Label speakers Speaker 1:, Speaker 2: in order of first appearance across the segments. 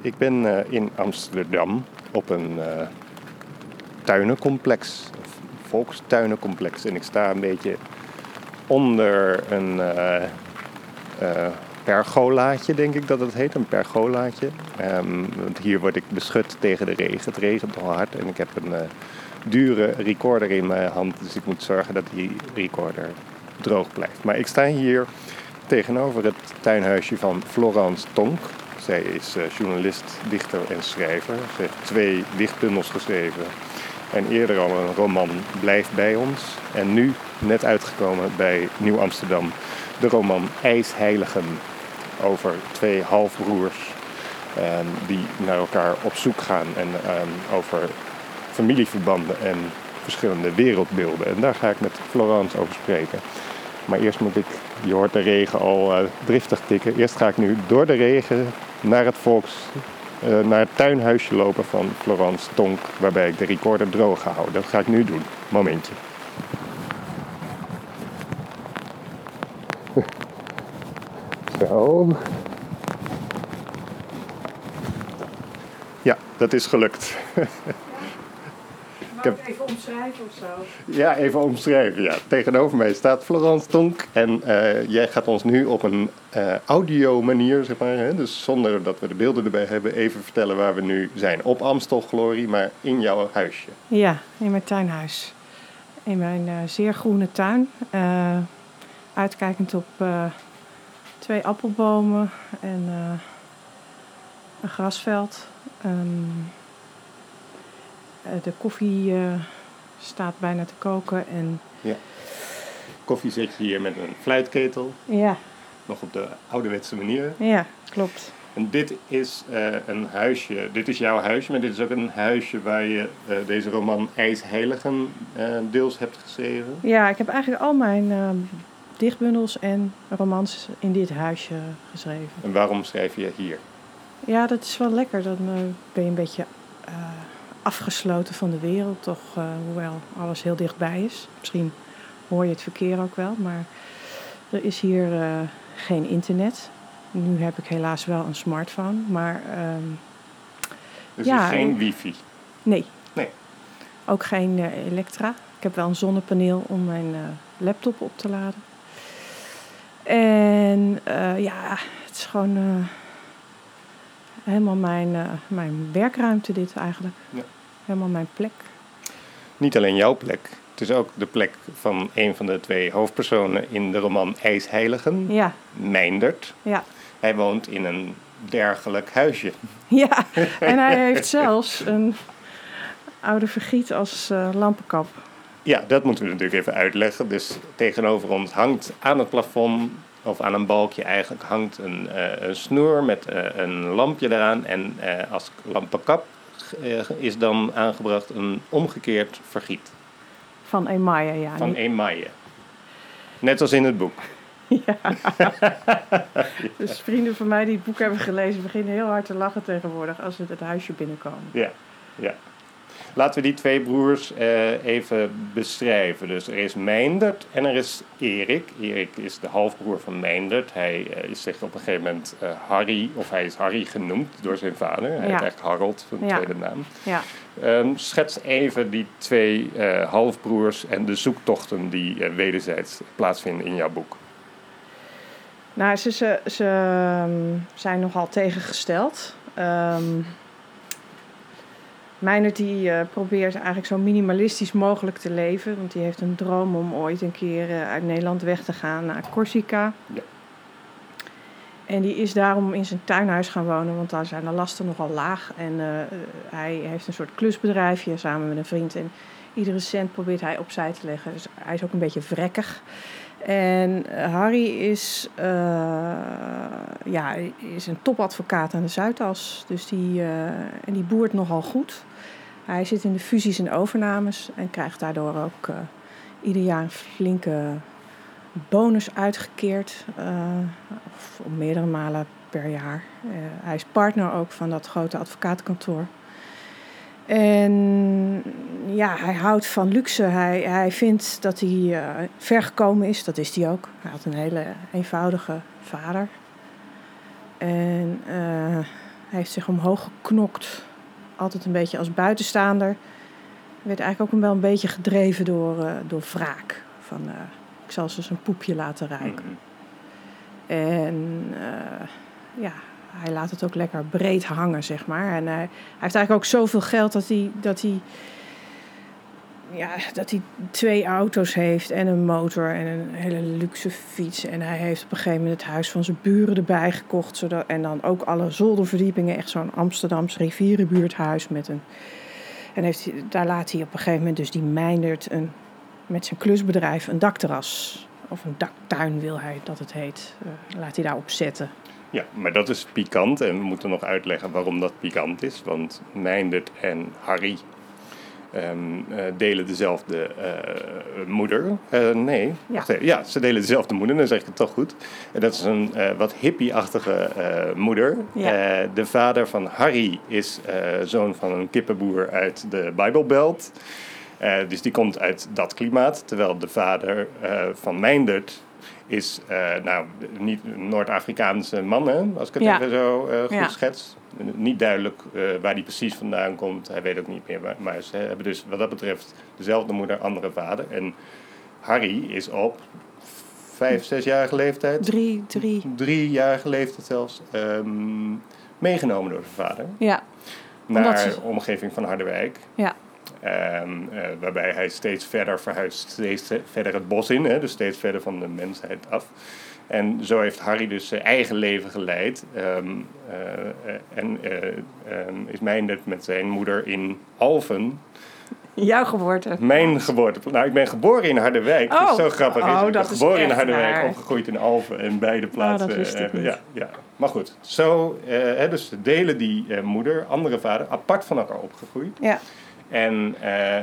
Speaker 1: Ik ben uh, in Amsterdam op een uh, tuinencomplex, een volkstuinencomplex. En ik sta een beetje onder een uh, pergolaatje, denk ik dat het heet, een pergolaatje. Um, want hier word ik beschut tegen de regen. Het regent al hard en ik heb een dure recorder in mijn hand. Dus ik moet zorgen dat die recorder droog blijft. Maar ik sta hier tegenover het tuinhuisje van Florence Tonk. Zij is uh, journalist, dichter en schrijver. Ze heeft twee dichtbundels geschreven. En eerder al een roman Blijf bij ons. En nu net uitgekomen bij Nieuw Amsterdam. De roman IJsheiligen. Over twee halfbroers um, die naar elkaar op zoek gaan. En um, over familieverbanden en verschillende wereldbeelden. En daar ga ik met Florence over spreken. Maar eerst moet ik, je hoort de regen al uh, driftig tikken. Eerst ga ik nu door de regen naar het volks, uh, naar het tuinhuisje lopen van Florence Tonk, waarbij ik de recorder droog ga. Dat ga ik nu doen. Momentje. Zo. Ja, dat is gelukt.
Speaker 2: Ik heb... even omschrijven of zo?
Speaker 1: Ja, even omschrijven. Ja. Tegenover mij staat Florence Tonk. En uh, jij gaat ons nu op een uh, audio manier, zeg maar, hè, dus zonder dat we de beelden erbij hebben, even vertellen waar we nu zijn. Op Amstel Glorie, maar in jouw huisje.
Speaker 2: Ja, in mijn tuinhuis. In mijn uh, zeer groene tuin. uitkijkend op twee appelbomen en een grasveld. Um, eh, de koffie eh, staat bijna te koken. En...
Speaker 1: Ja. Koffie zet je hier met een fluitketel.
Speaker 2: Ja.
Speaker 1: Nog op de ouderwetse manier.
Speaker 2: Ja, klopt.
Speaker 1: En dit is uh, een huisje, dit is jouw huisje, maar dit is ook een huisje waar je uh, deze roman IJsheiligen uh, deels hebt geschreven.
Speaker 2: Ja, ik heb eigenlijk al mijn dichtbundels en romans in dit huisje geschreven.
Speaker 1: En waarom schrijf je hier?
Speaker 2: Ja, dat is wel lekker. Dan ben je een beetje afgesloten van de wereld, toch, uh, hoewel alles heel dichtbij is. Misschien hoor je het verkeer ook wel, maar er is hier uh, geen internet. Nu heb ik helaas wel een smartphone, maar. Um,
Speaker 1: dus ja, geen wifi?
Speaker 2: Nee.
Speaker 1: Nee.
Speaker 2: Ook geen uh, elektra. Ik heb wel een zonnepaneel om mijn laptop op te laden. En ja, het is gewoon helemaal mijn, mijn werkruimte dit eigenlijk. Ja helemaal mijn plek.
Speaker 1: Niet alleen jouw plek, het is ook de plek van een van de twee hoofdpersonen in de roman IJsheiligen,
Speaker 2: ja.
Speaker 1: Meindert.
Speaker 2: Ja.
Speaker 1: Hij woont in een dergelijk huisje.
Speaker 2: Ja, en hij heeft zelfs een oude vergiet als uh, lampenkap.
Speaker 1: Ja, dat moeten we natuurlijk even uitleggen. Dus tegenover ons hangt aan het plafond, of aan een balkje eigenlijk, hangt een, uh, een snoer met uh, een lampje eraan. En als lampenkap eh, is dan aangebracht een omgekeerd vergiet.
Speaker 2: Van emaille, ja.
Speaker 1: Van emaille. Net als in het boek.
Speaker 2: Ja. dus vrienden van mij die het boek hebben gelezen beginnen heel hard te lachen tegenwoordig als ze het huisje binnenkomen.
Speaker 1: Ja, ja. Laten we die twee broers uh, even beschrijven. Dus er is Meindert en er is Erik. Erik is de halfbroer van Meindert. Hij uh, is zich op een gegeven moment uh, Harry, of hij is Harry genoemd door zijn vader. Hij ja. heet echt Harold, van ja. tweede naam.
Speaker 2: Ja.
Speaker 1: Um, schets even die twee halfbroers en de zoektochten die wederzijds plaatsvinden in jouw boek.
Speaker 2: Nou, ze, ze, ze um, zijn nogal tegengesteld. Um, Meijnerd die uh, probeert eigenlijk zo minimalistisch mogelijk te leven. Want die heeft een droom om ooit een keer uh, uit Nederland weg te gaan naar Corsica.
Speaker 1: Ja.
Speaker 2: En die is daarom in zijn tuinhuis gaan wonen, want daar zijn de lasten nogal laag. En uh, hij heeft een soort klusbedrijfje samen met een vriend. En iedere cent probeert hij opzij te leggen. Dus hij is ook een beetje vrekkig. En Harry is, uh, ja, is een topadvocaat aan de Zuidas. Dus die, uh, en die boert nogal goed. Hij zit in de fusies en overnames en krijgt daardoor ook ieder jaar een flinke bonus uitgekeerd. of meerdere malen per jaar. hij is partner ook van dat grote advocatenkantoor. En ja, hij houdt van luxe. Hij, hij vindt dat hij uh, ver gekomen is. Dat is hij ook. Hij had een hele eenvoudige vader. En uh, Hij heeft zich omhoog geknokt. Altijd een beetje als buitenstaander. Hij werd eigenlijk ook wel een beetje gedreven door, uh, door wraak. Van, ik zal ze zijn poepje laten ruiken. Mm-hmm. En ja, hij laat het ook lekker breed hangen, zeg maar. En hij heeft eigenlijk ook zoveel geld dat hij, dat hij ja, dat hij twee auto's heeft en een motor en een hele luxe fiets. En hij heeft op een gegeven moment het huis van zijn buren erbij gekocht. Zodat, en dan ook alle zolderverdiepingen. Echt zo'n Amsterdams rivierenbuurthuis met een... En heeft daar laat hij op een gegeven moment dus die Meindert een, met zijn klusbedrijf een dakterras... Of een daktuin wil hij dat het heet. Uh, laat hij daarop zetten.
Speaker 1: Ja, maar dat is pikant. En we moeten nog uitleggen waarom dat pikant is. Want Meindert en Harry Um, uh, delen dezelfde uh, moeder. Uh, nee, ja. ja, ze delen dezelfde moeder, dan zeg ik het toch goed. En dat is een wat hippie-achtige moeder. Ja. de vader van Harry is zoon van een kippenboer uit de Bijbelbelt. dus die komt uit dat klimaat. Terwijl de vader van Meindert is nou, niet Noord-Afrikaanse man, hè, als ik het even zo goed schets niet duidelijk uh, waar die precies vandaan komt. Hij weet ook niet meer. Maar, ze hebben dus wat dat betreft dezelfde moeder, andere vader. En Harry is op vijf, zesjarige leeftijd.
Speaker 2: Drie, drie.
Speaker 1: Driejarige leeftijd zelfs. Um, meegenomen door de vader.
Speaker 2: Ja.
Speaker 1: Naar de omgeving van Harderwijk.
Speaker 2: Ja.
Speaker 1: Um, uh, waarbij hij steeds verder verhuist, steeds verder het bos in, hè, dus steeds verder van de mensheid af. En zo heeft Harry dus zijn eigen leven geleid. Um, uh, en uh, um, is Meindert met zijn moeder in Alphen.
Speaker 2: Jouw geboorte?
Speaker 1: Mijn geboorte. Nou, ik ben geboren in Harderwijk. Oh. Dat is zo grappig. Oh, ik ben geboren in Harderwijk, opgegroeid in Alphen. En beide oh, plaatsen.
Speaker 2: Oh, uh,
Speaker 1: ja, ja. Maar goed, zo dus delen die moeder, andere vader, apart van elkaar opgegroeid.
Speaker 2: Ja.
Speaker 1: En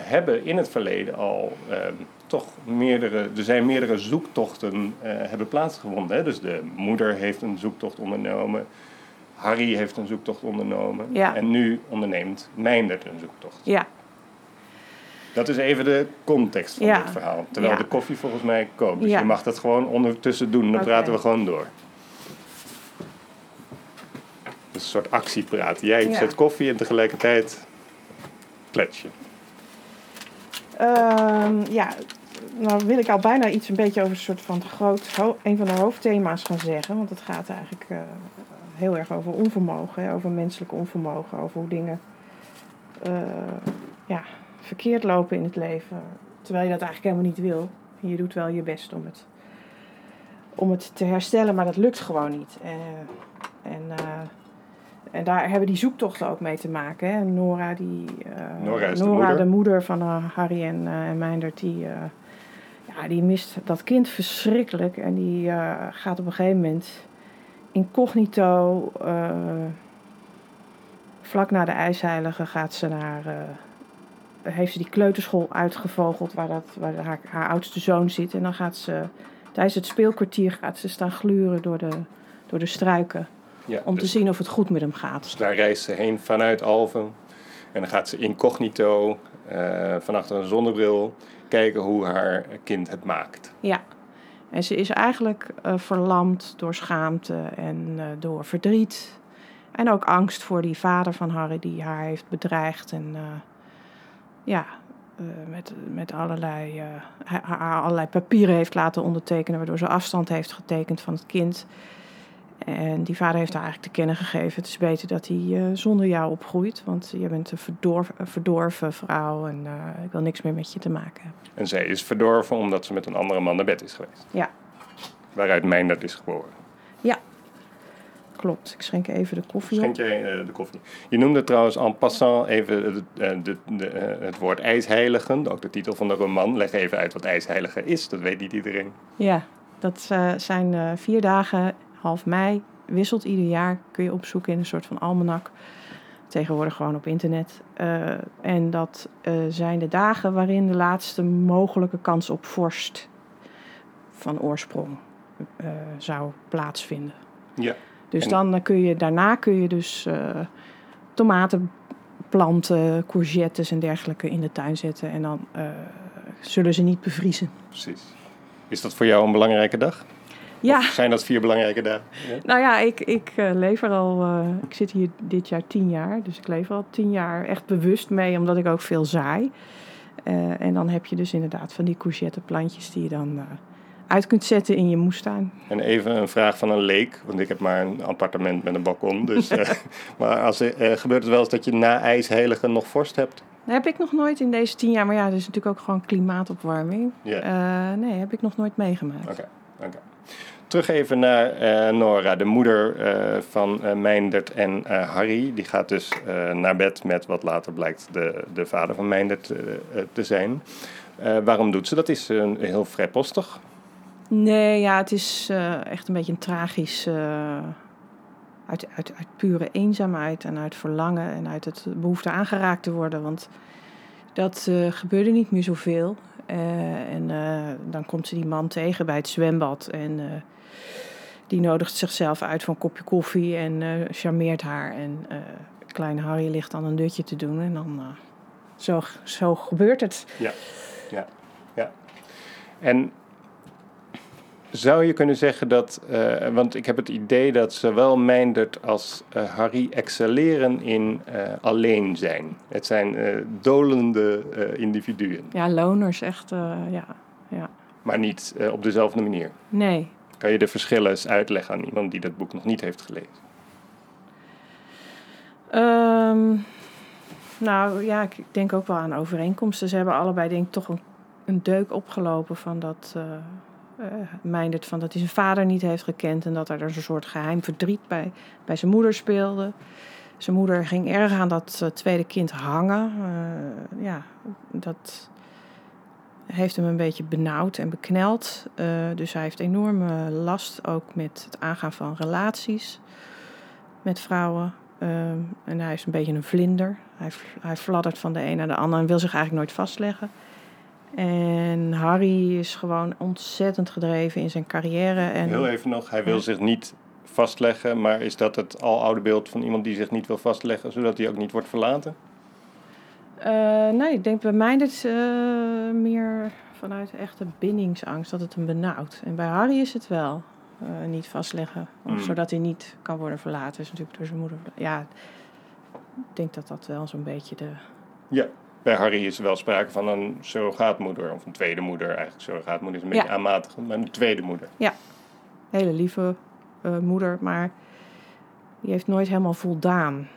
Speaker 1: hebben in het verleden al ehm, toch meerdere, er zijn meerdere zoektochten uh, hebben plaatsgevonden. Hè? Dus de moeder heeft een zoektocht ondernomen. Harry heeft een zoektocht ondernomen.
Speaker 2: Ja.
Speaker 1: En nu onderneemt Meindert een zoektocht.
Speaker 2: Ja.
Speaker 1: Dat is even de context van ja. dit verhaal. Terwijl ja. de koffie volgens mij koopt. Dus je mag dat gewoon ondertussen doen. Dan okay. praten we gewoon door. een soort actiepraat. Jij zet koffie en tegelijkertijd
Speaker 2: Uh, ja, nou wil ik al bijna iets een beetje over een soort van groot, een van de hoofdthema's gaan zeggen. Want het gaat eigenlijk uh, heel erg over onvermogen, over menselijk onvermogen, over hoe dingen uh, ja, verkeerd lopen in het leven. Terwijl je dat eigenlijk helemaal niet wil. Je doet wel je best om het, om het te herstellen, maar dat lukt gewoon niet. Uh, en en daar hebben die zoektochten ook mee te maken. Hè. Nora, die,
Speaker 1: uh, Nora,
Speaker 2: de, moeder. de, moeder. van uh, Harry en, uh, en Meindert, die, ja, die mist dat kind verschrikkelijk. En die gaat op een gegeven moment incognito, vlak na de ijsheilige, gaat ze naar, heeft ze die kleuterschool uitgevogeld waar, dat, waar haar, haar oudste zoon zit. En dan gaat ze tijdens het speelkwartier gaat ze staan gluren door de, door de struiken. Ja, om te dus zien of het goed met hem gaat.
Speaker 1: Dus daar reist ze heen vanuit Alphen. En dan gaat ze incognito, uh, van achter een zonnebril, kijken hoe haar kind het maakt.
Speaker 2: Ja, en ze is eigenlijk uh, verlamd door schaamte en uh, door verdriet. En ook angst voor die vader van Harry die haar heeft bedreigd. En ja, met, met allerlei, haar allerlei papieren heeft laten ondertekenen, waardoor ze afstand heeft getekend van het kind. En die vader heeft haar eigenlijk te kennen gegeven: het is beter dat hij uh, zonder jou opgroeit, want je bent een verdorven, verdorven vrouw en uh, ik wil niks meer met je te maken hebben.
Speaker 1: En zij is verdorven omdat ze met een andere man naar bed is geweest?
Speaker 2: Ja.
Speaker 1: Waaruit Meindert is geboren?
Speaker 2: Ja, klopt. Ik schenk even de koffie
Speaker 1: Schenk jij uh, de koffie? Je noemde trouwens en passant even de, de, de, het woord ijsheiligen, ook de titel van de roman. Leg even uit wat ijsheiligen is, dat weet niet iedereen.
Speaker 2: Ja, dat zijn vier dagen half mei. Wisselt ieder jaar, kun je opzoeken in een soort van almanak. Tegenwoordig gewoon op internet. Uh, en dat uh, zijn de dagen waarin de laatste mogelijke kans op vorst van oorsprong uh, zou plaatsvinden.
Speaker 1: Ja.
Speaker 2: Dus dan kun je, daarna kun je dus tomaten planten, courgettes en dergelijke in de tuin zetten. En dan zullen ze niet bevriezen.
Speaker 1: Precies. Is dat voor jou een belangrijke dag?
Speaker 2: Ja.
Speaker 1: Of zijn dat vier belangrijke dagen? Ja?
Speaker 2: Nou ja, ik, ik uh, leef er al. Uh, ik zit hier dit jaar tien jaar. Dus ik leef al tien jaar echt bewust mee, omdat ik ook veel zaai. Uh, en dan heb je dus inderdaad van die courgette plantjes die je dan uit kunt zetten in je moestuin.
Speaker 1: En even een vraag van een leek, want ik heb maar een appartement met een balkon. Dus, maar als, gebeurt het wel eens dat je na ijsheligen nog vorst hebt?
Speaker 2: Dat heb ik nog nooit in deze tien jaar. Maar ja, er is natuurlijk ook gewoon klimaatopwarming.
Speaker 1: Yeah.
Speaker 2: nee, heb ik nog nooit meegemaakt.
Speaker 1: Oké, okay, oké. Okay. Terug even naar uh, Nora, de moeder uh, van uh, Meindert en Harry. Die gaat dus naar bed met wat later blijkt de, de vader van Meindert te zijn. waarom doet ze dat? Is ze heel vrijpostig?
Speaker 2: Nee, ja, het is echt een beetje een tragisch... Uit, uit, uit pure eenzaamheid en uit verlangen en uit het behoefte aangeraakt te worden. Want dat gebeurde niet meer zoveel. Uh, en uh, dan komt ze die man tegen bij het zwembad. En uh, die nodigt zichzelf uit voor een kopje koffie en charmeert haar. En kleine Harry ligt dan een dutje te doen. En dan zo, zo gebeurt het.
Speaker 1: Ja, ja, ja. En zou je kunnen zeggen dat, uh, want ik heb het idee dat zowel Meindert als uh, Harry excelleren in uh, alleen zijn. Het zijn dolende individuen.
Speaker 2: Ja, loners, echt, ja, ja.
Speaker 1: Maar niet op dezelfde manier.
Speaker 2: Nee.
Speaker 1: Kan je de verschillen eens uitleggen aan iemand die dat boek nog niet heeft gelezen?
Speaker 2: Um, nou ja, ik denk ook wel aan overeenkomsten. Ze hebben allebei denk ik toch een, een deuk opgelopen van dat uh, Meindert van dat hij zijn vader niet heeft gekend en dat er dus een soort geheim verdriet bij, bij zijn moeder speelde. Zijn moeder ging erg aan dat uh, tweede kind hangen. Uh, ja, dat heeft hem een beetje benauwd en bekneld. dus hij heeft enorme last ook met het aangaan van relaties met vrouwen. en hij is een beetje een vlinder. Hij, hij fladdert van de een naar de ander en wil zich eigenlijk nooit vastleggen. En Harry is gewoon ontzettend gedreven in zijn carrière. En,
Speaker 1: Heel even nog, hij wil zich niet vastleggen, maar is dat het aloude beeld van iemand die zich niet wil vastleggen, zodat hij ook niet wordt verlaten?
Speaker 2: Uh, nee, ik denk bij mij dit uh, meer vanuit echte bindingsangst, dat het hem benauwt. En bij Harry is het wel uh, niet vastleggen, mm. zodat hij niet kan worden verlaten. is natuurlijk door zijn moeder. Ja, ik denk dat dat wel zo'n beetje de...
Speaker 1: Ja, bij Harry is er wel sprake van een surrogaatmoeder, of een tweede moeder. Eigenlijk surrogaatmoeder is een beetje ja. aanmatigend, maar een tweede moeder.
Speaker 2: Ja, hele lieve uh, moeder, maar die heeft nooit helemaal voldaan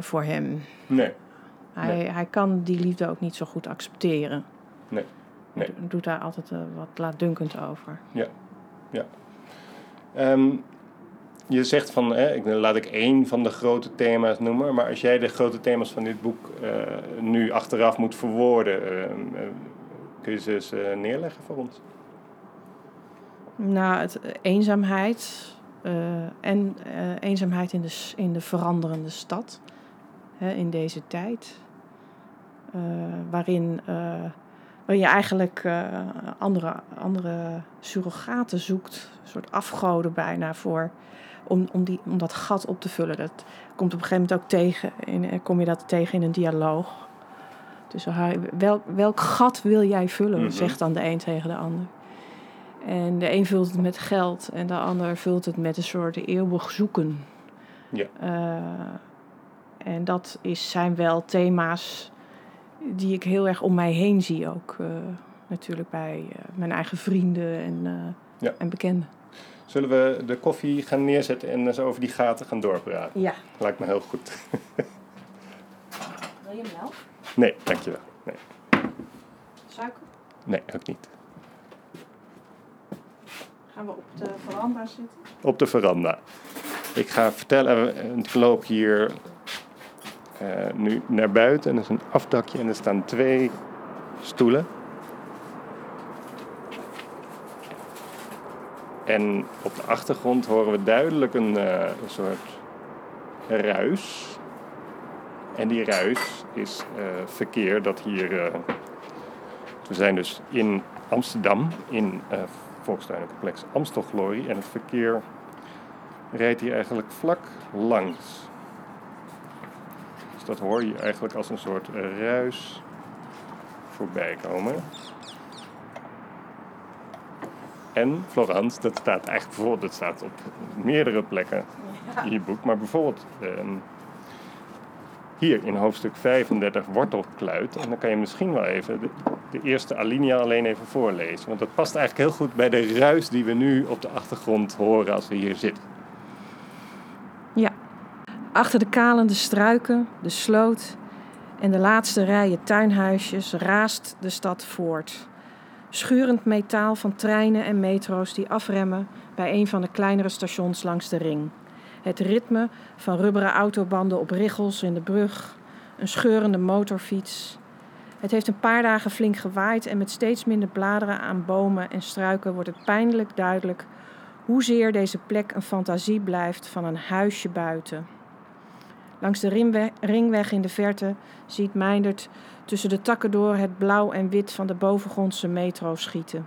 Speaker 2: voor hem.
Speaker 1: Nee.
Speaker 2: Hij,
Speaker 1: nee.
Speaker 2: hij kan die liefde ook niet zo goed accepteren.
Speaker 1: Nee. nee.
Speaker 2: Hij doet daar altijd uh, wat laatdunkend over.
Speaker 1: Ja, ja. Um, je zegt van, hè, ik, laat ik één van de grote thema's noemen, maar als jij de grote thema's van dit boek uh, nu achteraf moet verwoorden, uh, uh, kun je ze eens neerleggen voor ons?
Speaker 2: Nou, het, eenzaamheid en eenzaamheid in de, in de veranderende stad, hè, in deze tijd, waarin, waarin je eigenlijk andere, andere surrogaten zoekt, een soort afgoden bijna voor om, om, die, om dat gat op te vullen. Dat komt op een gegeven moment ook tegen. In, kom je dat tegen in een dialoog. Dus welk, welk gat wil jij vullen? Mm -hmm. Zegt dan de een tegen de ander. En de een vult het met geld en de ander vult het met een soort eeuwig zoeken.
Speaker 1: Ja.
Speaker 2: Uh, en dat is, zijn wel thema's die ik heel erg om mij heen zie ook. Uh, natuurlijk bij uh, mijn eigen vrienden en,
Speaker 1: ja.
Speaker 2: en bekenden.
Speaker 1: Zullen we de koffie gaan neerzetten en zo over die gaten gaan doorpraten?
Speaker 2: Ja.
Speaker 1: Lijkt me heel goed.
Speaker 2: Wil je melk?
Speaker 1: Nee, dankjewel. Nee.
Speaker 2: Suiker?
Speaker 1: Nee, ook niet.
Speaker 2: Gaan we op de veranda zitten?
Speaker 1: Op de veranda. Ik ga vertellen, ik loop hier uh, nu naar buiten en er is een afdakje en er staan twee stoelen. En op de achtergrond horen we duidelijk een, een soort ruis. En die ruis is uh, verkeer dat hier. Uh, we zijn dus in Amsterdam, in Volkstuinencomplex Amstelglorie. En het verkeer rijdt hier eigenlijk vlak langs. Dus dat hoor je eigenlijk als een soort ruis voorbij komen. En Florence, dat staat eigenlijk bijvoorbeeld, dat staat op meerdere plekken in je boek, maar bijvoorbeeld ehm, hier in hoofdstuk 35 wortelkluit. En dan kan je misschien wel even de, de, eerste alinea alleen even voorlezen. Want dat past eigenlijk heel goed bij de ruis die we nu op de achtergrond horen als we hier zitten.
Speaker 2: Ja. Achter de kalende struiken, de sloot en de laatste rijen tuinhuisjes raast de stad voort. Schurend metaal van treinen en metro's die afremmen bij een van de kleinere stations langs de ring. Het ritme van rubberen autobanden op richels in de brug, een scheurende motorfiets. Het heeft een paar dagen flink gewaaid en met steeds minder bladeren aan bomen en struiken wordt het pijnlijk duidelijk hoezeer deze plek een fantasie blijft van een huisje buiten. Langs de ringweg in de verte ziet Meindert tussen de takken door het blauw en wit van de bovengrondse metro schieten.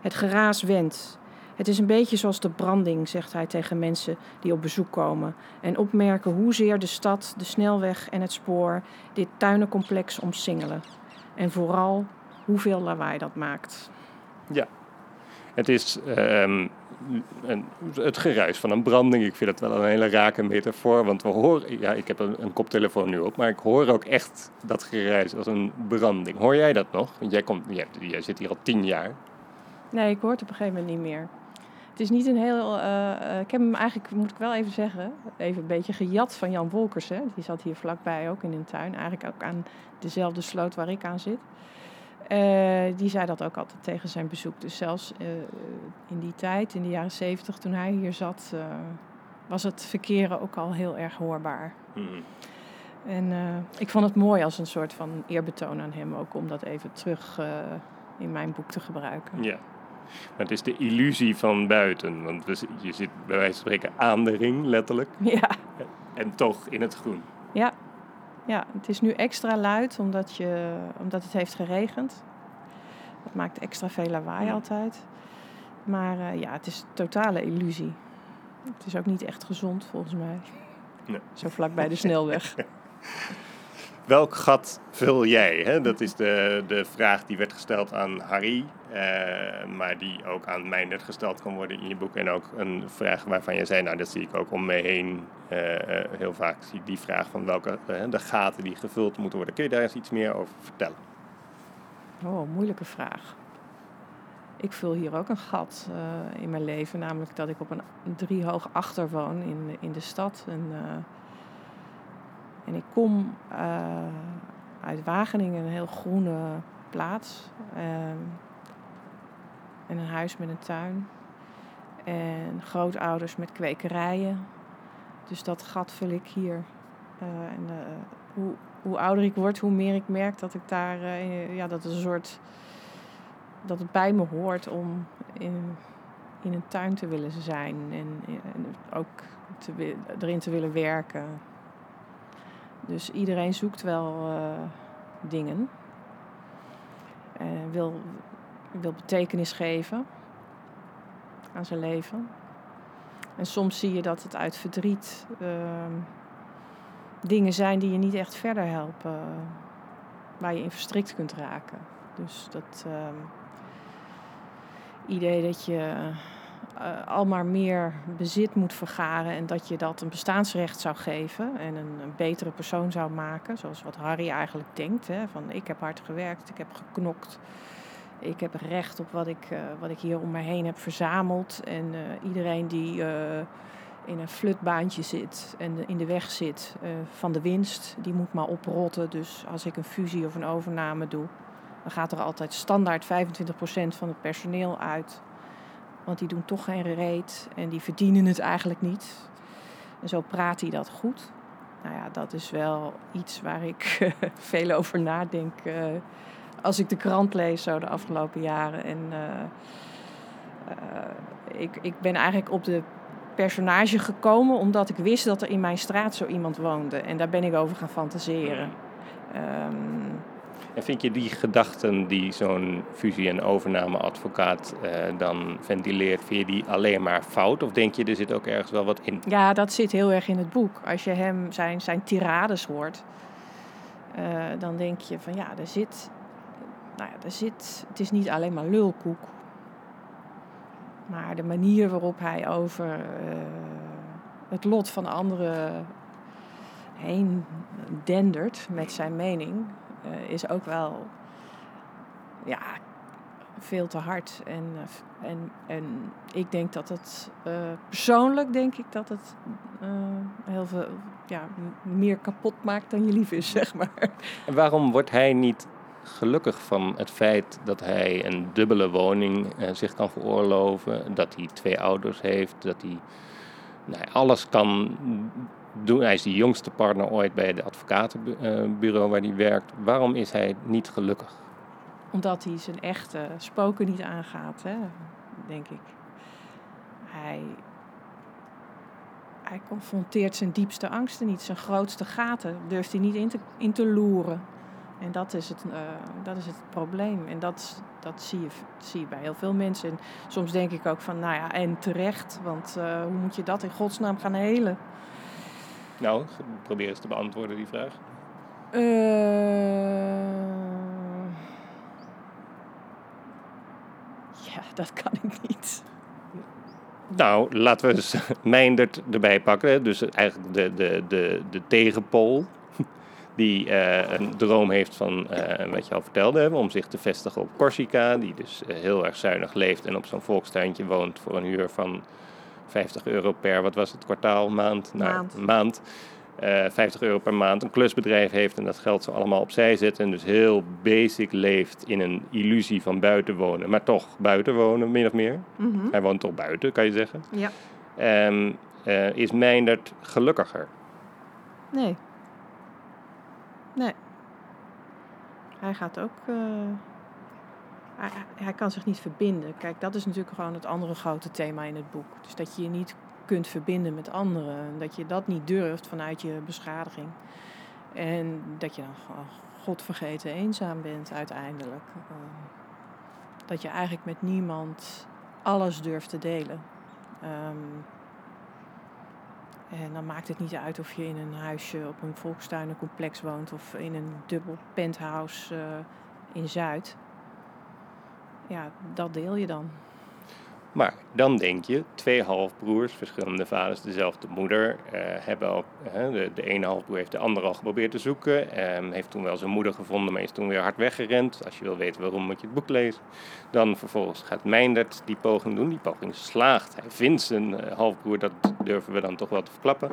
Speaker 2: Het geraas wendt. Het is een beetje zoals de branding, zegt hij tegen mensen die op bezoek komen en opmerken hoezeer de stad, de snelweg en het spoor dit tuinencomplex omsingelen. En vooral hoeveel lawaai dat maakt.
Speaker 1: Ja, het is um, een, het geruis van een branding. Ik vind het wel een hele rake metafoor. Want we horen, ja, ik heb een, koptelefoon nu op, maar ik hoor ook echt dat geruis als een branding. Hoor jij dat nog? Want jij, komt, jij, zit hier al tien jaar.
Speaker 2: Nee, ik hoor het op een gegeven moment niet meer. Het is niet een heel. Uh, ik heb hem eigenlijk, moet ik wel even zeggen, even een beetje gejat van Jan Wolkers. Hè? Die zat hier vlakbij ook in een tuin. Eigenlijk ook aan dezelfde sloot waar ik aan zit. Uh, die zei dat ook altijd tegen zijn bezoek. Dus zelfs uh, in die tijd, in de jaren zeventig, toen hij hier zat, uh, was het verkeren ook al heel erg hoorbaar. Mm. En ik vond het mooi als een soort van eerbetoon aan hem ook om dat even terug in mijn boek te gebruiken.
Speaker 1: Ja. Maar het is de illusie van buiten. Want je zit bij wijze van spreken aan de ring, letterlijk.
Speaker 2: Ja.
Speaker 1: En toch in het groen.
Speaker 2: Ja, ja, het is nu extra luid omdat, je, omdat het heeft geregend. Dat maakt extra veel lawaai altijd. Maar uh, ja, het is een totale illusie. Het is ook niet echt gezond volgens mij. Nee. Zo vlak bij de snelweg.
Speaker 1: Welk gat vul jij? Hè? Dat is de, de vraag die werd gesteld aan Harry, eh, maar die ook aan mij net gesteld kan worden in je boek. En ook een vraag waarvan je zei, nou dat zie ik ook om me heen uh, heel vaak. Zie die vraag van welke de gaten die gevuld moeten worden. Kun je daar eens iets meer over vertellen?
Speaker 2: Oh, moeilijke vraag. Ik vul hier ook een gat in mijn leven, namelijk dat ik op een driehoog achter woon in, in de stad. En, en ik kom uit Wageningen, een heel groene plaats. En een huis met een tuin. En grootouders met kwekerijen. Dus dat gat vul ik hier. Uh, en, uh, hoe, hoe ouder ik word, hoe meer ik merk dat ik daar, uh, ja, dat is een soort, dat het bij me hoort om in, in een tuin te willen zijn en, en ook te, erin te willen werken. Dus iedereen zoekt wel dingen. En wil, wil betekenis geven aan zijn leven. En soms zie je dat het uit verdriet uh, dingen zijn die je niet echt verder helpen, waar je in verstrikt kunt raken. Dus dat uh, idee dat je uh, al maar meer bezit moet vergaren en dat je dat een bestaansrecht zou geven en een, een, betere persoon zou maken, zoals wat Harry eigenlijk denkt. Hè, van ik heb hard gewerkt, ik heb geknokt, ik heb recht op wat ik, uh, wat ik hier om me heen heb verzameld. En uh, iedereen die uh, in een flutbaantje zit en in de weg zit van de winst, die moet maar oprotten. Dus als ik een fusie of een overname doe, dan gaat er altijd standaard 25% van het personeel uit. Want die doen toch geen reet en die verdienen het eigenlijk niet. En zo praat hij dat goed. Nou ja, dat is wel iets waar ik veel over nadenk als ik de krant lees zo de afgelopen jaren. En uh, uh, ik, ik ben eigenlijk op de personage gekomen omdat ik wist dat er in mijn straat zo iemand woonde. En daar ben ik over gaan fantaseren. Um,
Speaker 1: en vind je die gedachten die zo'n fusie- en overnameadvocaat uh, dan ventileert, vind je die alleen maar fout? Of denk je, er zit ook ergens wel wat in?
Speaker 2: Ja, dat zit heel erg in het boek. Als je hem zijn, zijn tirades hoort, uh, dan denk je van ja, er zit, nou ja, er zit, het is niet alleen maar lulkoek. Maar de manier waarop hij over eh, het lot van anderen heen dendert met zijn mening, eh, is ook wel ja, veel te hard. En, eh, en, en ik denk dat het, persoonlijk denk ik dat het heel veel ja, meer kapot maakt dan je lief is, zeg maar.
Speaker 1: En waarom wordt hij niet gelukkig van het feit dat hij een dubbele woning eh, zich kan veroorloven, dat hij twee ouders heeft, dat hij nou, alles kan doen. Hij is de jongste partner ooit bij het advocatenbureau waar hij werkt. Waarom is hij niet gelukkig?
Speaker 2: Omdat hij zijn echte spoken niet aangaat, hè, denk ik. Hij, hij confronteert zijn diepste angsten niet, zijn grootste gaten durft hij niet in te, in te loeren. En dat is het, eh, dat is het probleem. En dat, dat zie, je, zie je bij heel veel mensen. En soms denk ik ook van, nou ja, en terecht. Want eh, hoe moet je dat in godsnaam gaan helen?
Speaker 1: Nou, probeer eens te beantwoorden die vraag.
Speaker 2: Eh, ja, dat kan ik niet.
Speaker 1: Nou, laten we eens Meindert erbij pakken. Dus eigenlijk de, de, de, de tegenpool. Die eh, een droom heeft van, eh, wat je al vertelde, hè, om zich te vestigen op Corsica. Die dus eh, heel erg zuinig leeft en op zo'n volkstuintje woont voor een huur van 50 euro per, wat was het, kwartaal, maand?
Speaker 2: Maand.
Speaker 1: maand. Eh, 50 euro per maand een klusbedrijf heeft en dat geld zo allemaal opzij zet. En dus heel basic leeft in een illusie van buiten wonen. Maar toch buiten wonen, min of meer.
Speaker 2: Mhm.
Speaker 1: Hij woont toch buiten, kan je zeggen.
Speaker 2: Ja.
Speaker 1: Ehm, eh, is Meindert gelukkiger?
Speaker 2: Nee. Nee. Hij gaat ook. eh, hij, kan zich niet verbinden. Kijk, dat is natuurlijk gewoon het andere grote thema in het boek. Dus dat je je niet kunt verbinden met anderen. En Dat je dat niet durft vanuit je beschadiging. En dat je dan godvergeten eenzaam bent uiteindelijk. Eh, dat je eigenlijk met niemand alles durft te delen. Ehm, en dan maakt het niet uit of je in een huisje op een volkstuinencomplex woont of in een dubbel penthouse eh, in Zuid. Ja, dat deel je dan.
Speaker 1: Maar dan denk je, twee halfbroers, verschillende vaders, dezelfde moeder, eh, hebben hè, de, de ene halfbroer heeft de andere al geprobeerd te zoeken, ehm, heeft toen wel zijn moeder gevonden, maar is toen weer hard weggerend. Als je wil weten waarom, moet je het boek lezen. Dan vervolgens gaat Meindert die poging doen, die poging slaagt. Hij vindt zijn eh, halfbroer, dat durven we dan toch wel te verklappen.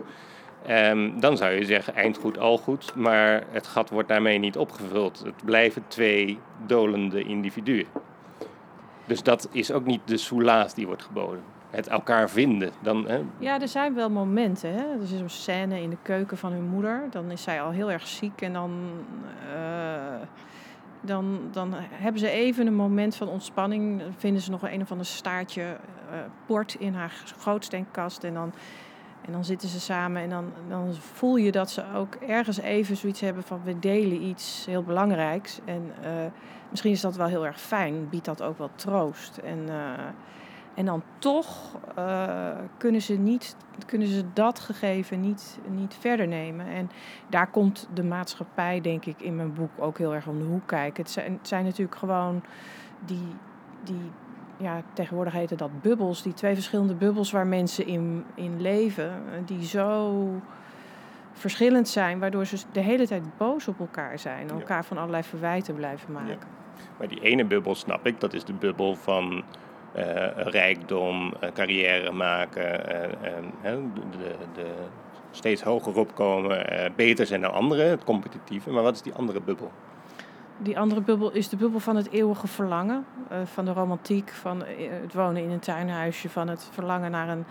Speaker 1: Ehm, dan zou je zeggen, eind goed, al goed, maar het gat wordt daarmee niet opgevuld. Het blijven twee dolende individuen. Dus dat is ook niet de soelaas die wordt geboden. Het elkaar vinden. Dan, hè,
Speaker 2: Ja, er zijn wel momenten. Hè? Er is een scène in de keuken van hun moeder. Dan is zij al heel erg ziek en dan, eh, dan, dan hebben ze even een moment van ontspanning. Dan vinden ze nog een of ander staartje eh, port in haar grootsteenkast. En dan, en dan zitten ze samen en dan, dan voel je dat ze ook ergens even zoiets hebben van we delen iets heel belangrijks. En eh, misschien is dat wel heel erg fijn, biedt dat ook wel troost. En, eh, en dan toch eh, kunnen, ze niet, kunnen ze dat gegeven niet, niet verder nemen. En daar komt de maatschappij, denk ik, in mijn boek ook heel erg om de hoek kijken. Het zijn, het zijn natuurlijk gewoon die, die ja, tegenwoordig heten dat bubbels, die twee verschillende bubbels waar mensen in, in leven, eh, die zo verschillend zijn, waardoor ze de hele tijd boos op elkaar zijn
Speaker 1: Ja.
Speaker 2: elkaar van allerlei verwijten blijven maken.
Speaker 1: Maar die ene bubbel snap ik, dat is de bubbel van eh, rijkdom, eh, carrière maken, eh, de, de, de steeds hoger opkomen, beter zijn dan anderen, het competitieve. Maar wat is die andere bubbel?
Speaker 2: Die andere bubbel is de bubbel van het eeuwige verlangen. van de romantiek, van het wonen in een tuinhuisje, van het verlangen naar een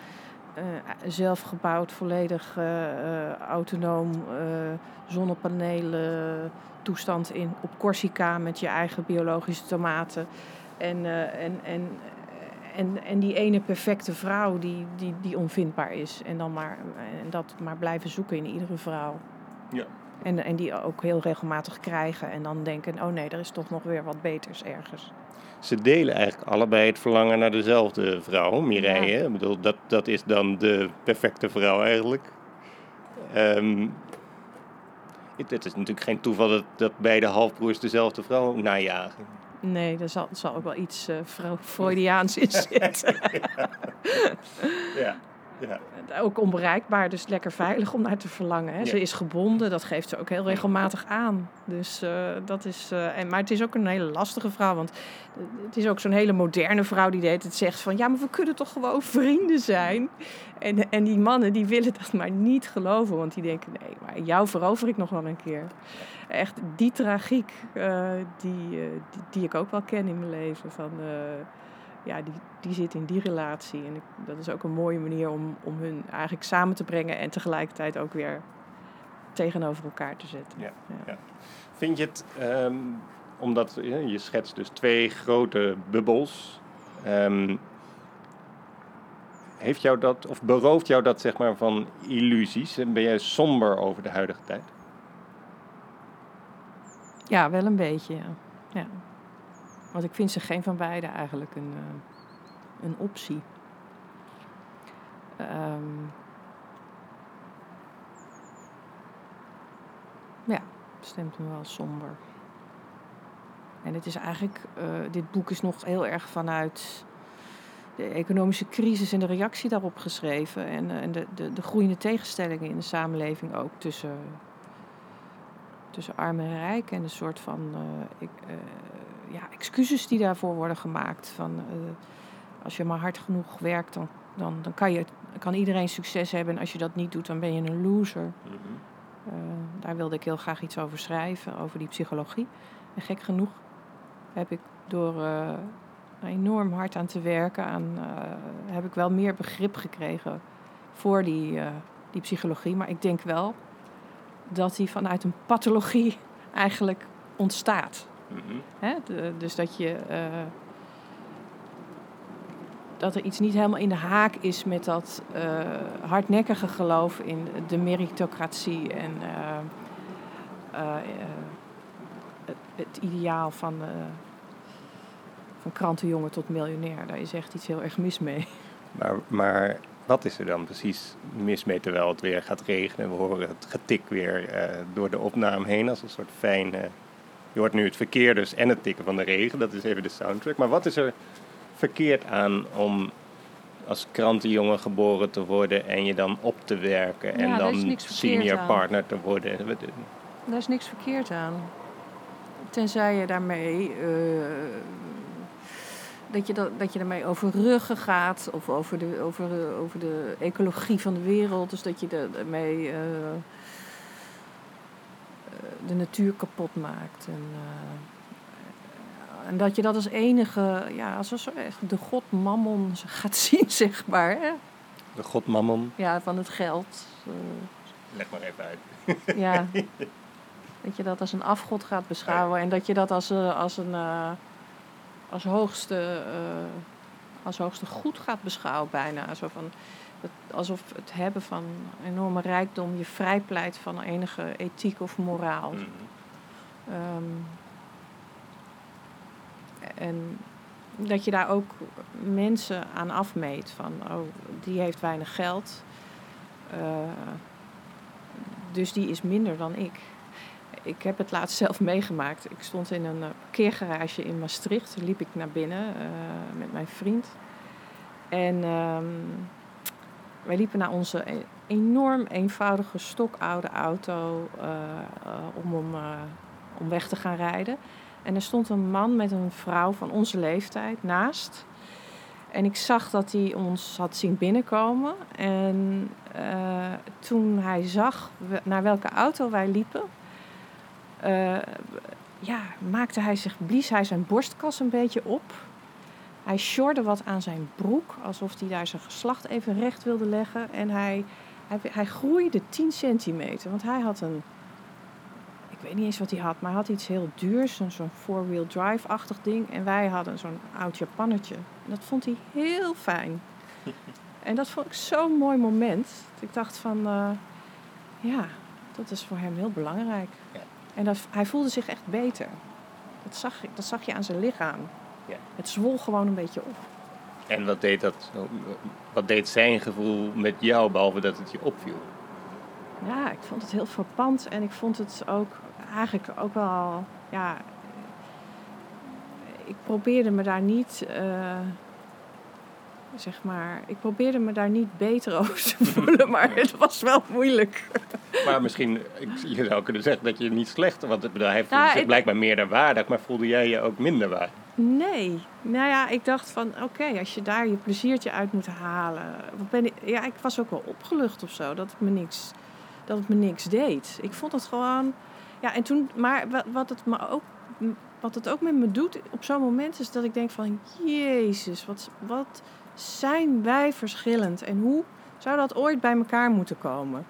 Speaker 2: eh, zelfgebouwd, volledig eh, eh, autonoom zonnepanelen toestand in, op Corsica met je eigen biologische tomaten. En, en, en, en, en die ene perfecte vrouw die, die, die onvindbaar is. En, dan maar, en dat maar blijven zoeken in iedere vrouw.
Speaker 1: Ja.
Speaker 2: En, en die ook heel regelmatig krijgen. En dan denken, oh nee, er is toch nog weer wat beters ergens.
Speaker 1: Ze delen eigenlijk allebei het verlangen naar dezelfde vrouw, Mireille. Ik bedoel, dat, dat is dan de perfecte vrouw eigenlijk. Ehm, het, het is natuurlijk geen toeval dat, dat beide halfbroers dezelfde vrouw najagen.
Speaker 2: Nee, er zal, zal ook wel iets uh, Freudiaans in zitten.
Speaker 1: ja. ja.
Speaker 2: Ook onbereikbaar, dus lekker veilig om naar te verlangen. Hè. Ze is gebonden, dat geeft ze ook heel regelmatig aan. Dus, uh, dat is, uh, en, maar het is ook een hele lastige vrouw. Want het is ook zo'n hele moderne vrouw die deed het zegt van... ja, maar we kunnen toch gewoon vrienden zijn? En, en die mannen die willen dat maar niet geloven. Want die denken, nee, maar jou verover ik nog wel een keer. Echt die tragiek uh, die, die, die, ik ook wel ken in mijn leven. Van, ja, die, die zit in die relatie. En ik, dat is ook een mooie manier om, om hun eigenlijk samen te brengen en tegelijkertijd ook weer tegenover elkaar te zetten.
Speaker 1: Ja, ja. Vind je het, um, omdat je schetst dus twee grote bubbels, um, heeft jou dat, of berooft jou dat zeg maar van illusies? En ben jij somber over de huidige tijd?
Speaker 2: Ja, wel een beetje, ja. ja. Want ik vind ze geen van beide eigenlijk een, uh, een optie. Um, ja, stemt me wel somber. En het is eigenlijk, uh, dit boek is nog heel erg vanuit de economische crisis en de reactie daarop geschreven. En, uh, en de, de, de groeiende tegenstellingen in de samenleving ook tussen, tussen arm en rijk. En een soort van ik, ja, excuses die daarvoor worden gemaakt. Van, uh, als je maar hard genoeg werkt, dan, dan, dan kan, je, kan iedereen succes hebben. En als je dat niet doet, dan ben je een loser. Mm -hmm. uh, daar wilde ik heel graag iets over schrijven, over die psychologie. En gek genoeg heb ik door uh, enorm hard aan te werken, aan, heb ik wel meer begrip gekregen voor die, die psychologie. Maar ik denk wel dat die vanuit een pathologie eigenlijk ontstaat. Hè? Dus dat je. Uh, dat er iets niet helemaal in de haak is met dat uh, hardnekkige geloof in de meritocratie en uh, het, het, ideaal van, van krantenjongen tot miljonair. Daar is echt iets heel erg mis mee.
Speaker 1: Maar, maar wat is er dan precies mis mee terwijl het weer gaat regenen? We horen het getik weer door de opname heen als een soort fijne je hoort nu het verkeer dus en het tikken van de regen. Dat is even de soundtrack. Maar wat is er verkeerd aan om als krantenjongen geboren te worden en je dan op te werken en dan senior partner te worden?
Speaker 2: Daar is niks verkeerd aan. Tenzij je daarmee. Uh, dat, je dat, dat je daarmee over ruggen gaat of over de, over, over de ecologie van de wereld. Dus dat je daarmee. Uh, de natuur kapot maakt. En, uh, en dat je dat als enige, ja, als echt de god Mammon gaat zien, zeg maar. Hè?
Speaker 1: De god Mammon?
Speaker 2: Ja, van het geld. Uh,
Speaker 1: Leg maar even uit.
Speaker 2: ja. Dat je dat als een afgod gaat beschouwen en dat je dat als, uh, als een als hoogste, als hoogste goed gaat beschouwen bijna. Zo van, alsof het hebben van enorme rijkdom je vrijpleit van enige ethiek of moraal. Mm-hmm. Um, en dat je daar ook mensen aan afmeet van, oh, die heeft weinig geld, uh, dus die is minder dan ik. Ik heb het laatst zelf meegemaakt. Ik stond in een parkeergarage in Maastricht. Liep ik naar binnen uh, met mijn vriend. En um, wij liepen naar onze e-, enorm eenvoudige stokoude auto uh, uh, om, om, uh, om weg te gaan rijden. En er stond een man met een vrouw van onze leeftijd naast. En ik zag dat hij ons had zien binnenkomen. En toen hij zag naar welke auto wij liepen, ja, maakte hij zich, blies hij zijn borstkas een beetje op. Hij sjorde wat aan zijn broek, alsof hij daar zijn geslacht even recht wilde leggen. En hij, hij, hij groeide 10 centimeter, want hij had een... Ik weet niet eens wat hij had, maar hij had iets heel duurs, zo'n four-wheel drive-achtig ding. En wij hadden zo'n oud Japannetje. En dat vond hij heel fijn. en dat vond ik zo'n mooi moment. Ik dacht van, uh, ja, dat is voor hem heel belangrijk. Ja. En dat, hij voelde zich echt beter. Dat zag, ik, dat zag je aan zijn lichaam. Ja. Het zwol gewoon een beetje op.
Speaker 1: En wat deed, dat, wat deed zijn gevoel met jou, behalve dat het je opviel?
Speaker 2: Ja, ik vond het heel verpand en ik vond het ook eigenlijk ook wel, ja, ik probeerde me daar niet, uh, zeg maar, ik probeerde me daar niet beter over te voelen, maar het was wel moeilijk.
Speaker 1: Maar misschien, je zou kunnen zeggen dat je niet slechter, want het bedrijf nou, heeft blijkbaar meer waardig, maar voelde jij je ook minder waar?
Speaker 2: Nee. Nou ja, ik dacht van oké, als je daar je pleziertje uit moet halen. Ben ik, ja, ik was ook wel opgelucht of zo dat het me niks, dat het me niks deed. Ik vond het gewoon. Ja, en toen, maar wat het, me ook, wat het ook met me doet op zo'n moment is dat ik denk van Jezus, wat, wat zijn wij verschillend en hoe zou dat ooit bij elkaar moeten komen?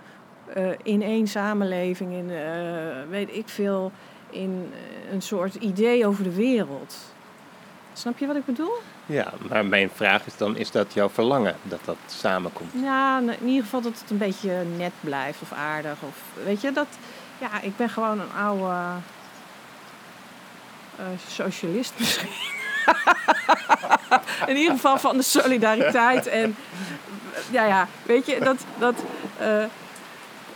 Speaker 2: Uh, in één samenleving, in uh, weet ik veel, in een soort idee over de wereld. Snap je wat ik bedoel?
Speaker 1: Ja, maar mijn vraag is dan, is dat jouw verlangen dat dat samenkomt?
Speaker 2: Ja, in ieder geval dat het een beetje net blijft of aardig. Of, weet je, dat... Ja, ik ben gewoon een oude uh, socialist misschien. in ieder geval van de solidariteit. En ja, ja, weet je, dat... dat uh,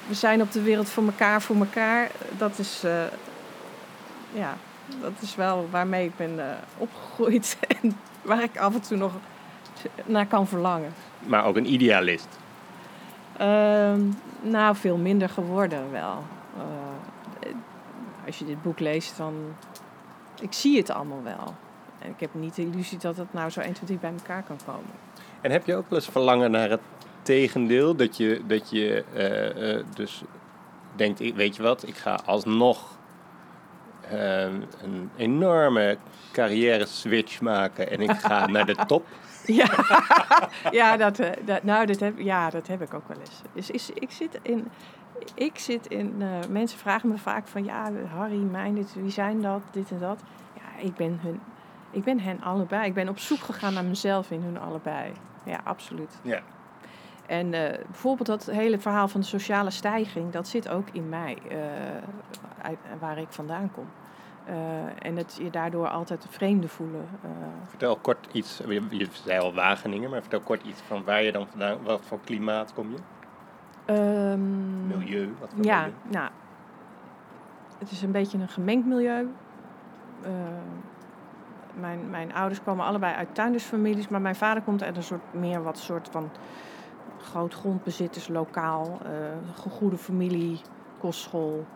Speaker 2: we zijn op de wereld voor elkaar, voor elkaar. Dat is... Uh, ja, dat is wel waarmee ik ben uh, opgegroeid en waar ik af en toe nog naar kan verlangen.
Speaker 1: Maar ook een idealist?
Speaker 2: Uh, nou, veel minder geworden wel. Uh, als je dit boek leest, dan... Ik zie het allemaal wel. En ik heb niet de illusie dat het nou zo 1, 2, 3 bij elkaar kan komen.
Speaker 1: En heb je ook wel eens verlangen naar het tegendeel? Dat je, dat je uh, dus denkt, weet je wat, ik ga alsnog Ehm, een enorme carrière switch maken en ik ga naar de top.
Speaker 2: Ja, ja, dat, eh, dat, nou, dat heb, ja, dat heb ik ook wel eens. Dus is, ik zit in. Ik zit in uh, mensen vragen me vaak van ja, Harry, mijn, dit, wie zijn dat, dit en dat. Ja, ik ben, hun, ik ben hen allebei. Ik ben op zoek gegaan naar mezelf in hun allebei. Ja, absoluut.
Speaker 1: Ja.
Speaker 2: En uh, bijvoorbeeld dat hele verhaal van de sociale stijging, dat zit ook in mij, uh, uit, waar ik vandaan kom. Uh, en dat je daardoor altijd vreemde voelen.
Speaker 1: Vertel kort iets, je zei al Wageningen, maar vertel kort iets van waar je dan vandaan, wat voor klimaat kom je? Um, milieu, wat voor
Speaker 2: ja,
Speaker 1: milieu?
Speaker 2: nou, het is een beetje een gemengd milieu. mijn, mijn ouders komen allebei uit tuindersfamilies, maar mijn vader komt uit een soort meer wat soort van groot grondbezitters, lokaal, uh, goede familie, kostschool,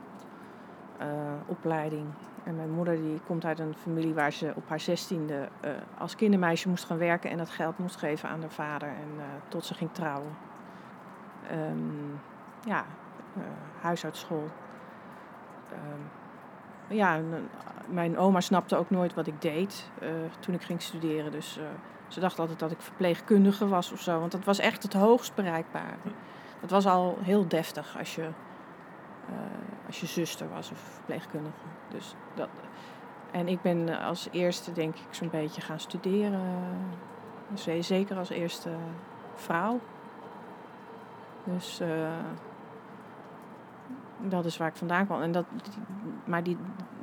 Speaker 2: uh, opleiding. En mijn moeder die komt uit een familie waar ze op haar zestiende uh, als kindermeisje moest gaan werken en dat geld moest geven aan haar vader en tot ze ging trouwen. Um, ja, huishoudschool. Um, ja, mijn oma snapte ook nooit wat ik deed toen ik ging studeren. Dus ze dacht altijd dat ik verpleegkundige was of zo, want dat was echt het hoogst bereikbare. Dat was al heel deftig als je, uh, als je zuster was of verpleegkundige. Dus dat, en ik ben als eerste, denk ik, zo'n beetje gaan studeren. Zeker als eerste vrouw. Dus uh, dat is waar ik vandaan kwam. En dat, maar die,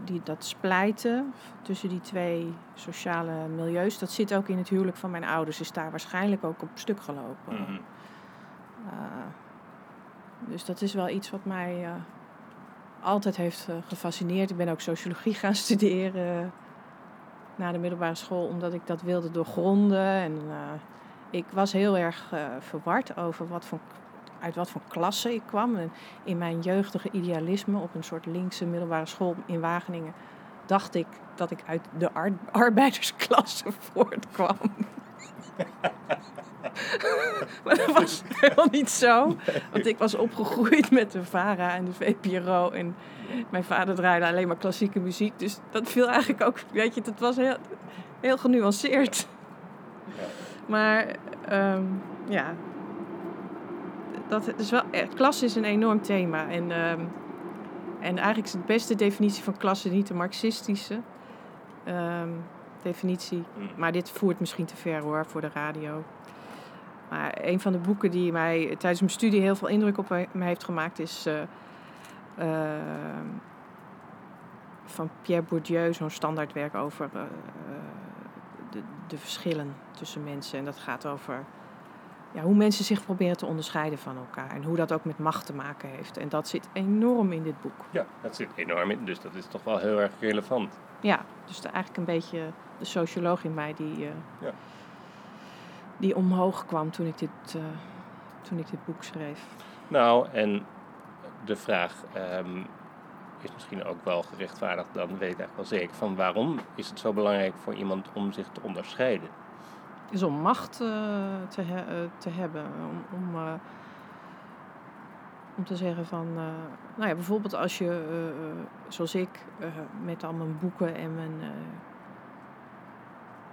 Speaker 2: die, dat splijten tussen die twee sociale milieus, dat zit ook in het huwelijk van mijn ouders. Is daar waarschijnlijk ook op stuk gelopen. Mm -hmm. uh, dus dat is wel iets wat mij uh, altijd heeft uh, gefascineerd. Ik ben ook sociologie gaan studeren na de middelbare school, omdat ik dat wilde doorgronden. En ik was heel erg verward over wat voor uit wat voor klasse ik kwam. En in mijn jeugdige idealisme op een soort linkse middelbare school in Wageningen dacht ik dat ik uit de arbeidersklasse voortkwam. maar dat was helemaal niet zo. Want ik was opgegroeid met de VARA en de VPRO. En mijn vader draaide alleen maar klassieke muziek. Dus dat viel eigenlijk ook, weet je, dat was heel, heel genuanceerd. Maar um, ja, dat is wel, eh, klas is een enorm thema. En, uh, en eigenlijk is de beste definitie van klasse niet de marxistische um, definitie. Mm. Maar dit voert misschien te ver hoor, voor de radio. Maar een van de boeken die mij tijdens mijn studie heel veel indruk op me heeft gemaakt is... Uh, uh, van Pierre Bourdieu, zo'n standaardwerk over uh, de, de verschillen tussen mensen. En dat gaat over ja, hoe mensen zich proberen te onderscheiden van elkaar. En hoe dat ook met macht te maken heeft. En dat zit enorm in dit boek.
Speaker 1: Ja, dat zit enorm in. Dus dat is toch wel heel erg relevant.
Speaker 2: Ja, dus eigenlijk een beetje de socioloog in mij die, uh,
Speaker 1: Ja.
Speaker 2: die omhoog kwam toen ik, dit, uh, toen ik dit boek schreef.
Speaker 1: Nou, en de vraag um, is misschien ook wel gerechtvaardigd, dan weet ik eigenlijk wel zeker van waarom is het zo belangrijk voor iemand om zich te onderscheiden?
Speaker 2: Is om macht uh, te, he te, hebben. Om, om, uh, om, te zeggen van, uh, nou ja, bijvoorbeeld als je, zoals ik, met al mijn boeken en mijn,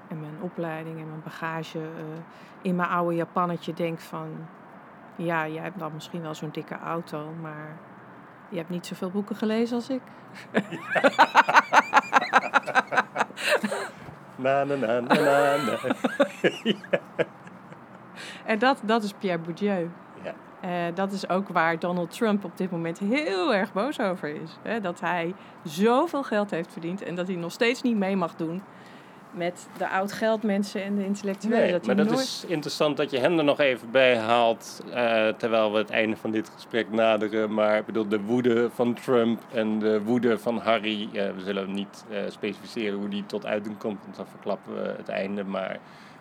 Speaker 2: en mijn opleiding en mijn bagage in mijn oude Japannetje denkt van, ja, jij hebt dan misschien wel zo'n dikke auto, maar je hebt niet zoveel boeken gelezen als ik.
Speaker 1: Na, na, na, na, na, na.
Speaker 2: En dat, dat is Pierre Bourdieu.
Speaker 1: Ja.
Speaker 2: Uh, dat is ook waar Donald Trump op dit moment heel erg boos over is. Hè? Dat hij zoveel geld heeft verdiend en dat hij nog steeds niet mee mag doen met de oud-geldmensen en de intellectuelen.
Speaker 1: Nee,
Speaker 2: dat
Speaker 1: maar dat
Speaker 2: nooit...
Speaker 1: is interessant dat je hem er nog even bij haalt, uh, terwijl we het einde van dit gesprek naderen. Maar ik bedoel, de woede van Trump en de woede van Harry, uh, we zullen niet uh, specificeren hoe die tot uiting komt, want dan verklappen we het einde. Maar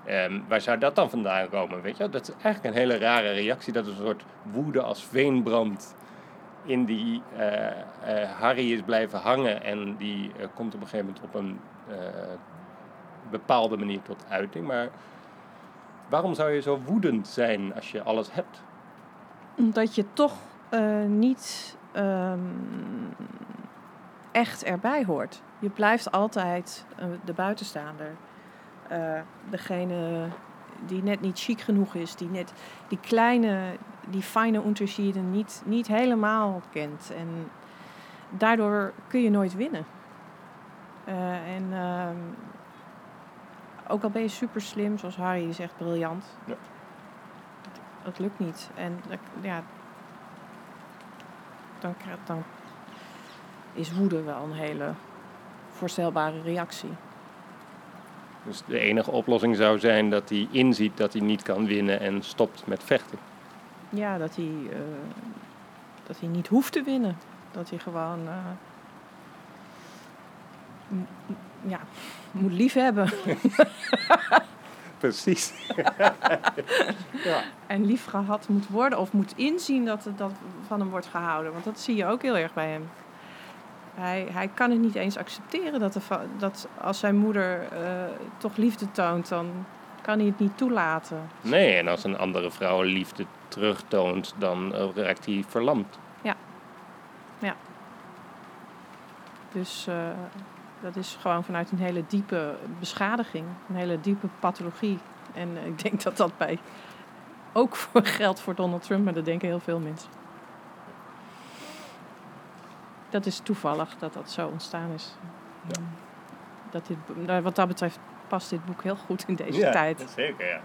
Speaker 1: um, waar zou dat dan vandaan komen? Weet je? Dat is eigenlijk een hele rare reactie, dat is een soort woede als veenbrand in die Harry is blijven hangen en die komt op een gegeven moment op een bepaalde manier tot uiting. Maar waarom zou je zo woedend zijn als je alles hebt?
Speaker 2: Omdat je toch uh, niet um, echt erbij hoort. Je blijft altijd uh, de buitenstaander. Uh, degene die net niet chic genoeg is, die net die kleine, die fijne unterschieden niet, niet helemaal kent. En daardoor kun je nooit winnen. en ehm, ook al ben je super slim, zoals Harry zegt, briljant.
Speaker 1: Ja.
Speaker 2: Dat lukt niet. En ja, dan, dan is woede wel een hele voorstelbare reactie.
Speaker 1: Dus de enige oplossing zou zijn dat hij inziet dat hij niet kan winnen en stopt met vechten.
Speaker 2: Ja, dat hij, uh, dat hij niet hoeft te winnen. Dat hij gewoon uh, ja, moet liefhebben.
Speaker 1: Precies.
Speaker 2: ja. En lief gehad moet worden of moet inzien dat het dat van hem wordt gehouden. Want dat zie je ook heel erg bij hem. Hij, hij kan het niet eens accepteren dat, er, dat als zijn moeder uh, toch liefde toont, dan kan hij het niet toelaten.
Speaker 1: Nee, en als een andere vrouw liefde terugtoont, dan raakt hij verlamd.
Speaker 2: Ja. Ja. Dus uh, dat is gewoon vanuit een hele diepe beschadiging, een hele diepe pathologie. En uh, ik denk dat dat bij ook voor geldt voor Donald Trump, maar dat denken heel veel mensen. Dat is toevallig dat dat zo ontstaan is.
Speaker 1: Ja.
Speaker 2: Dat dit, wat dat betreft past dit boek heel goed in deze
Speaker 1: ja,
Speaker 2: tijd.
Speaker 1: Zeker, ja.